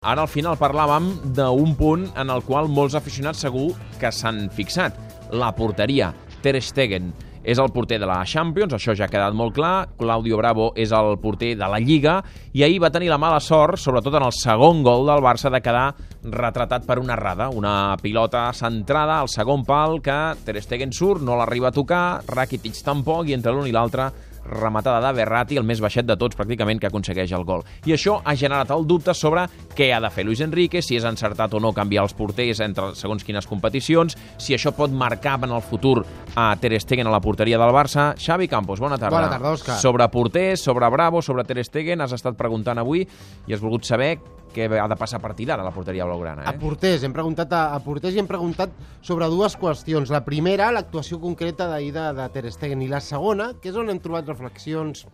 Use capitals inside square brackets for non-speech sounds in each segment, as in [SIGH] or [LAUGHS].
Ara al final parlàvem d'un punt en el qual molts aficionats segur que s'han fixat. La porteria. Ter Stegen és el porter de la Champions, això ja ha quedat molt clar. Claudio Bravo és el porter de la Lliga i ahir va tenir la mala sort, sobretot en el segon gol del Barça, de quedar retratat per una errada. Una pilota centrada al segon pal que Ter Stegen surt, no l'arriba a tocar, Rakitic tampoc i entre l'un i l'altre rematada de Berratti, el més baixet de tots pràcticament que aconsegueix el gol. I això ha generat el dubte sobre què ha de fer Luis Enrique, si és encertat o no canviar els porters entre segons quines competicions, si això pot marcar en el futur a Ter Stegen a la porteria del Barça. Xavi Campos, bona tarda. Bona tarda, Òscar. Sobre porters, sobre Bravo, sobre Ter Stegen, has estat preguntant avui i has volgut saber què ha de passar a partir d'ara a la porteria blaugrana. A Eh? porters, hem preguntat a, a porters i hem preguntat sobre dues qüestions. La primera, l'actuació concreta d'ahir de, de Ter Stegen, i la segona, que és on hem trobat reflexions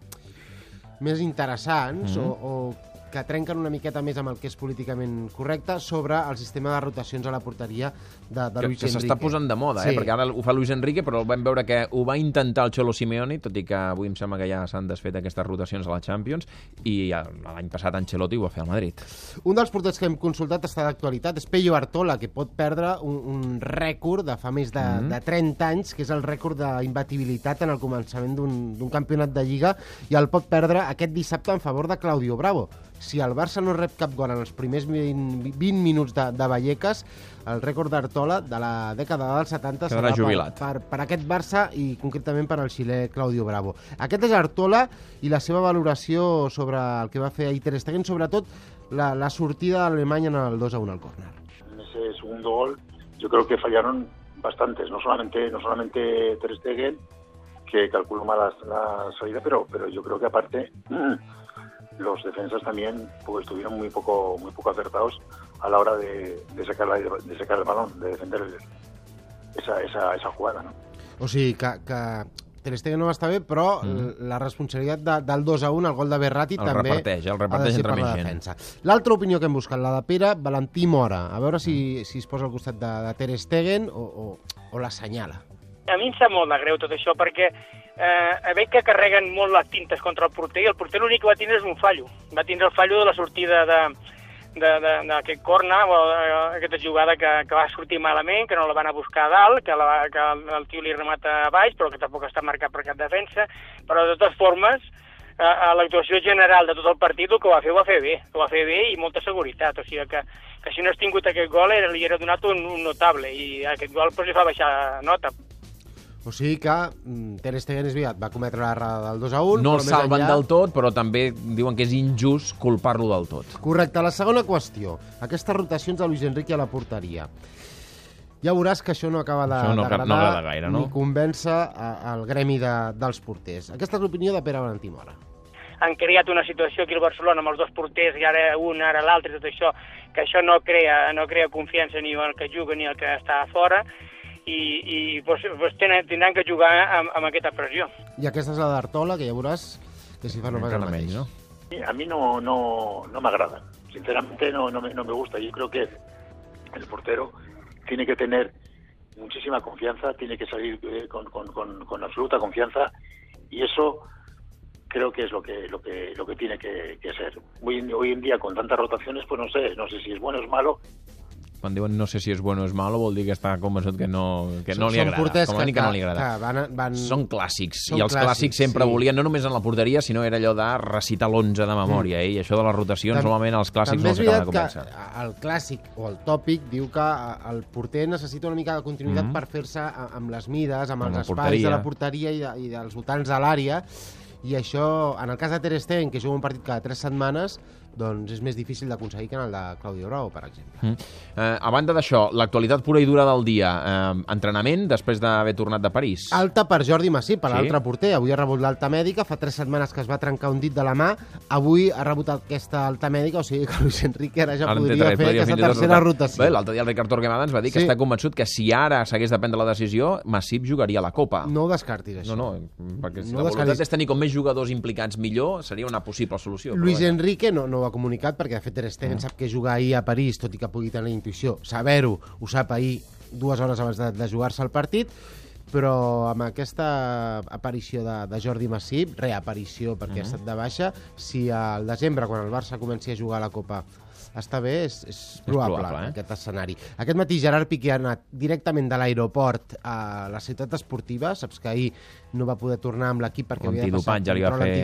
més interessants mm -hmm. o, o que trenquen una miqueta més amb el que és políticament correcte sobre el sistema de rotacions a la porteria de, de que, Luis que Enrique. s'està posant de moda, eh? Sí. perquè ara ho fa Luis Enrique, però vam veure que ho va intentar el Cholo Simeone, tot i que avui em sembla que ja s'han desfet aquestes rotacions a la Champions, i l'any passat Ancelotti ho va fer al Madrid. Un dels porters que hem consultat està d'actualitat, és Pello Artola, que pot perdre un, un rècord de fa més de, mm -hmm. de 30 anys, que és el rècord d'imbatibilitat en el començament d'un campionat de Lliga, i el pot perdre aquest dissabte en favor de Claudio Bravo. Si el Barça no rep cap gol en els primers 20, 20 minuts de, de Vallecas, el rècord d'Artola de la dècada dels 70 Quedarà serà jubilat. per, per, per aquest Barça i concretament per al xilè Claudio Bravo. Aquest és Artola i la seva valoració sobre el que va fer ahir Ter Stegen, sobretot la, la sortida d'Alemanya en el 2 a 1 al córner. en ese segundo gol, yo creo que fallaron bastantes, no solamente, no solamente Ter Stegen, que calculó mal la, la salida, pero, pero yo creo que aparte [CLEARS THROAT] los defensas también pues, estuvieron muy poco, muy poco acertados a la hora de, de sacar, la- de sacar el balón, de defender el- esa, esa, esa jugada. ¿no? O sigui, que, que Ter Stegen no va estar bé, però mm. la responsabilitat de, del 2 a 1, el gol de Berratti, El també reparteix, el ha de reparteix ser entre per la més gent. defensa. L'altra opinió que hem buscat, la de Pere, Valentí Mora. A veure si, si es posa al costat de, de Ter Stegen o, o, o l'assenyala. A mi em sap molt de greu tot això, perquè eh, veig que carreguen molt les tintes contra el porter i el porter l'únic que va tindre és un fallo. Va tindre el fallo de la sortida de d'aquest corna, o eh, aquesta jugada que, que va sortir malament, que no la van a buscar a dalt, que, la, que el, tio li remata a baix, però que tampoc està marcat per cap defensa, però de totes formes, a, a l'actuació general de tot el partit el que va fer ho va fer bé, ho va fer bé i molta seguretat, o sigui que, que si no has tingut aquest gol era, li era donat un, un notable i aquest gol pues, li fa baixar nota. O sigui que mm, Ter Stegen és veritat, va cometre l'errada del 2 a 1. No però el salven enllà- del tot, però també diuen que és injust culpar-lo del tot. Correcte. La segona qüestió, aquestes rotacions de Luis Enrique a la porteria. Ja veuràs que això no acaba de- Això no d'agradar no agrada gaire, no? ni convèncer al gremi de, dels porters. Aquesta és l'opinió de Pere Valentí Mora. han creat una situació aquí al Barcelona amb els dos porters, i ara un, ara l'altre, i tot això, que això no crea, no crea confiança ni el que juga ni el que està a fora, i, i pues, pues tenen, tindran que jugar amb, amb aquesta pressió. I aquesta és la d'Artola, que ja veuràs que si fa no pas el Encara mateix. menys, no? A mí no, no, no me agrada. Sinceramente no, no, me, no me gusta. Yo creo que el portero tiene que tener muchísima confianza, tiene que salir eh, con, con- con- con absoluta confianza y eso creo que es lo que lo que lo que tiene que, que ser. Hoy en, hoy en día con tantas rotaciones, pues no sé, no sé si es bueno o es malo. Quan diuen no sé si és bueno o és malo, vol dir que està convençut que no, que no li Són agrada. porters Com a mínim que, no li agrada. Que van, van... Són clàssics, Són i els clàssics, clàssics, sempre sí. volien, no només en la porteria, sinó era allò de recitar l'11 de memòria, eh? i això de les rotacions, Tam- normalment els clàssics no és s'acaben de convèncer. que el clàssic o el tòpic diu que el porter necessita una mica de continuïtat Mhm. per fer-se amb les mides, amb, Amb els espais porteria. de la porteria i, de, i dels voltants de l'àrea, i això, en el cas de Ter Stegen, que juga un partit cada tres setmanes, doncs és més difícil d'aconseguir que en el de Claudio Bravo, per exemple. Mm. Eh, a banda d'això, l'actualitat pura i dura del dia, eh, entrenament després d'haver tornat de París. Alta per Jordi Massip, per Sí. l'altre porter. Avui ha rebut l'alta mèdica, fa tres setmanes que es va trencar un dit de la mà, avui ha rebut aquesta alta mèdica, o sigui que Luis Enrique ara ja Ara podria tres, fer podria aquesta tercera rotació. Bé, l'altre dia el Ricard Torquemada ens va dir que Sí. està convençut que si ara s'hagués de prendre la decisió, Massip jugaria a la Copa. No ho descartis, això. No, no, perquè si No la descartis. voluntat és tenir com més jugadors implicats millor, seria una possible solució. Luis. Enrique no, no ho ha comunicat perquè de fet Ter Stegen sap que jugar ahir a París, tot i que pugui tenir intuïció, saber-ho, ho sap ahir dues hores abans de, de jugar-se el partit, però amb aquesta aparició de, de Jordi Massip, reaparició perquè ha estat de baixa, si al desembre, quan el Barça comenci a jugar a la Copa està bé, és, és probable, probable, eh? aquest escenari. Aquest matí Gerard Piqué ha anat directament de l'aeroport a la ciutat esportiva, saps que ahir no va poder tornar amb l'equip perquè havia de passar L'antidopatge li va fer-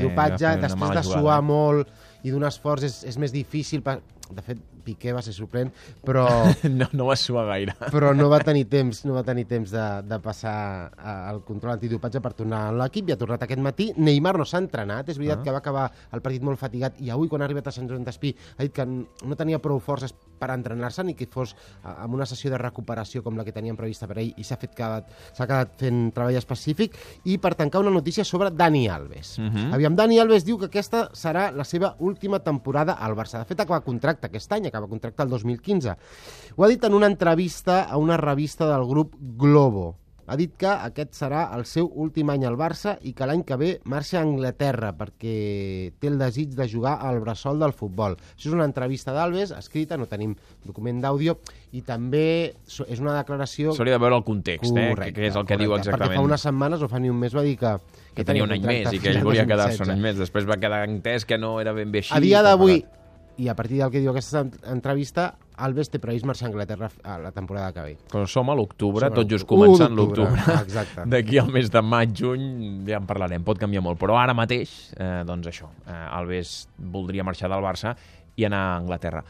fer després de suar eh? molt i d'un esforç és, és més difícil, per... de fet Piqué va ser suplent, però [LAUGHS] No, no va suar gaire. però no va tenir temps, no va tenir temps de, de passar eh, el control antidopatge per tornar a l'equip i ha tornat aquest matí. Neymar no s'ha entrenat, és veritat Ah. que va acabar el partit molt fatigat i avui quan ha arribat a Sant Joan d'Espí ha dit que no tenia prou forces per entrenar-se ni que fos eh, amb una sessió de recuperació com la que teníem prevista per ell i s'ha fet que s'ha quedat fent treball específic i per tancar una notícia sobre Dani Alves. Mhm. Aviam, Dani Alves diu que aquesta serà la seva última temporada al Barça. De fet, acaba contracte aquest any, acaba contracte el 2015. Ho ha dit en una entrevista a una revista del grup Globo. Ha dit que aquest serà el seu últim any al Barça i que l'any que ve marxa a Anglaterra perquè té el desig de jugar al bressol del futbol. Això és una entrevista d'Alves, escrita, no tenim document d'àudio, i també és una declaració... S'hauria de veure el context, eh? que, que és el que diu correcte, Perquè exactament. fa unes setmanes, o fa ni un mes, va dir que... que tenia un any més i que ell volia quedar-se 2016. un any més. Després va quedar entès que no era ben bé així. A dia que d'avui. I a partir del que diu aquesta ent- entrevista, Alves té previst marxar a Anglaterra a la temporada que ve. Però som a l'octubre, tot just començant l'octubre. [LAUGHS] D'aquí al mes de maig, juny, ja en parlarem, pot canviar molt. Però ara mateix, eh, doncs això, eh, Alves voldria marxar del Barça i anar a Anglaterra.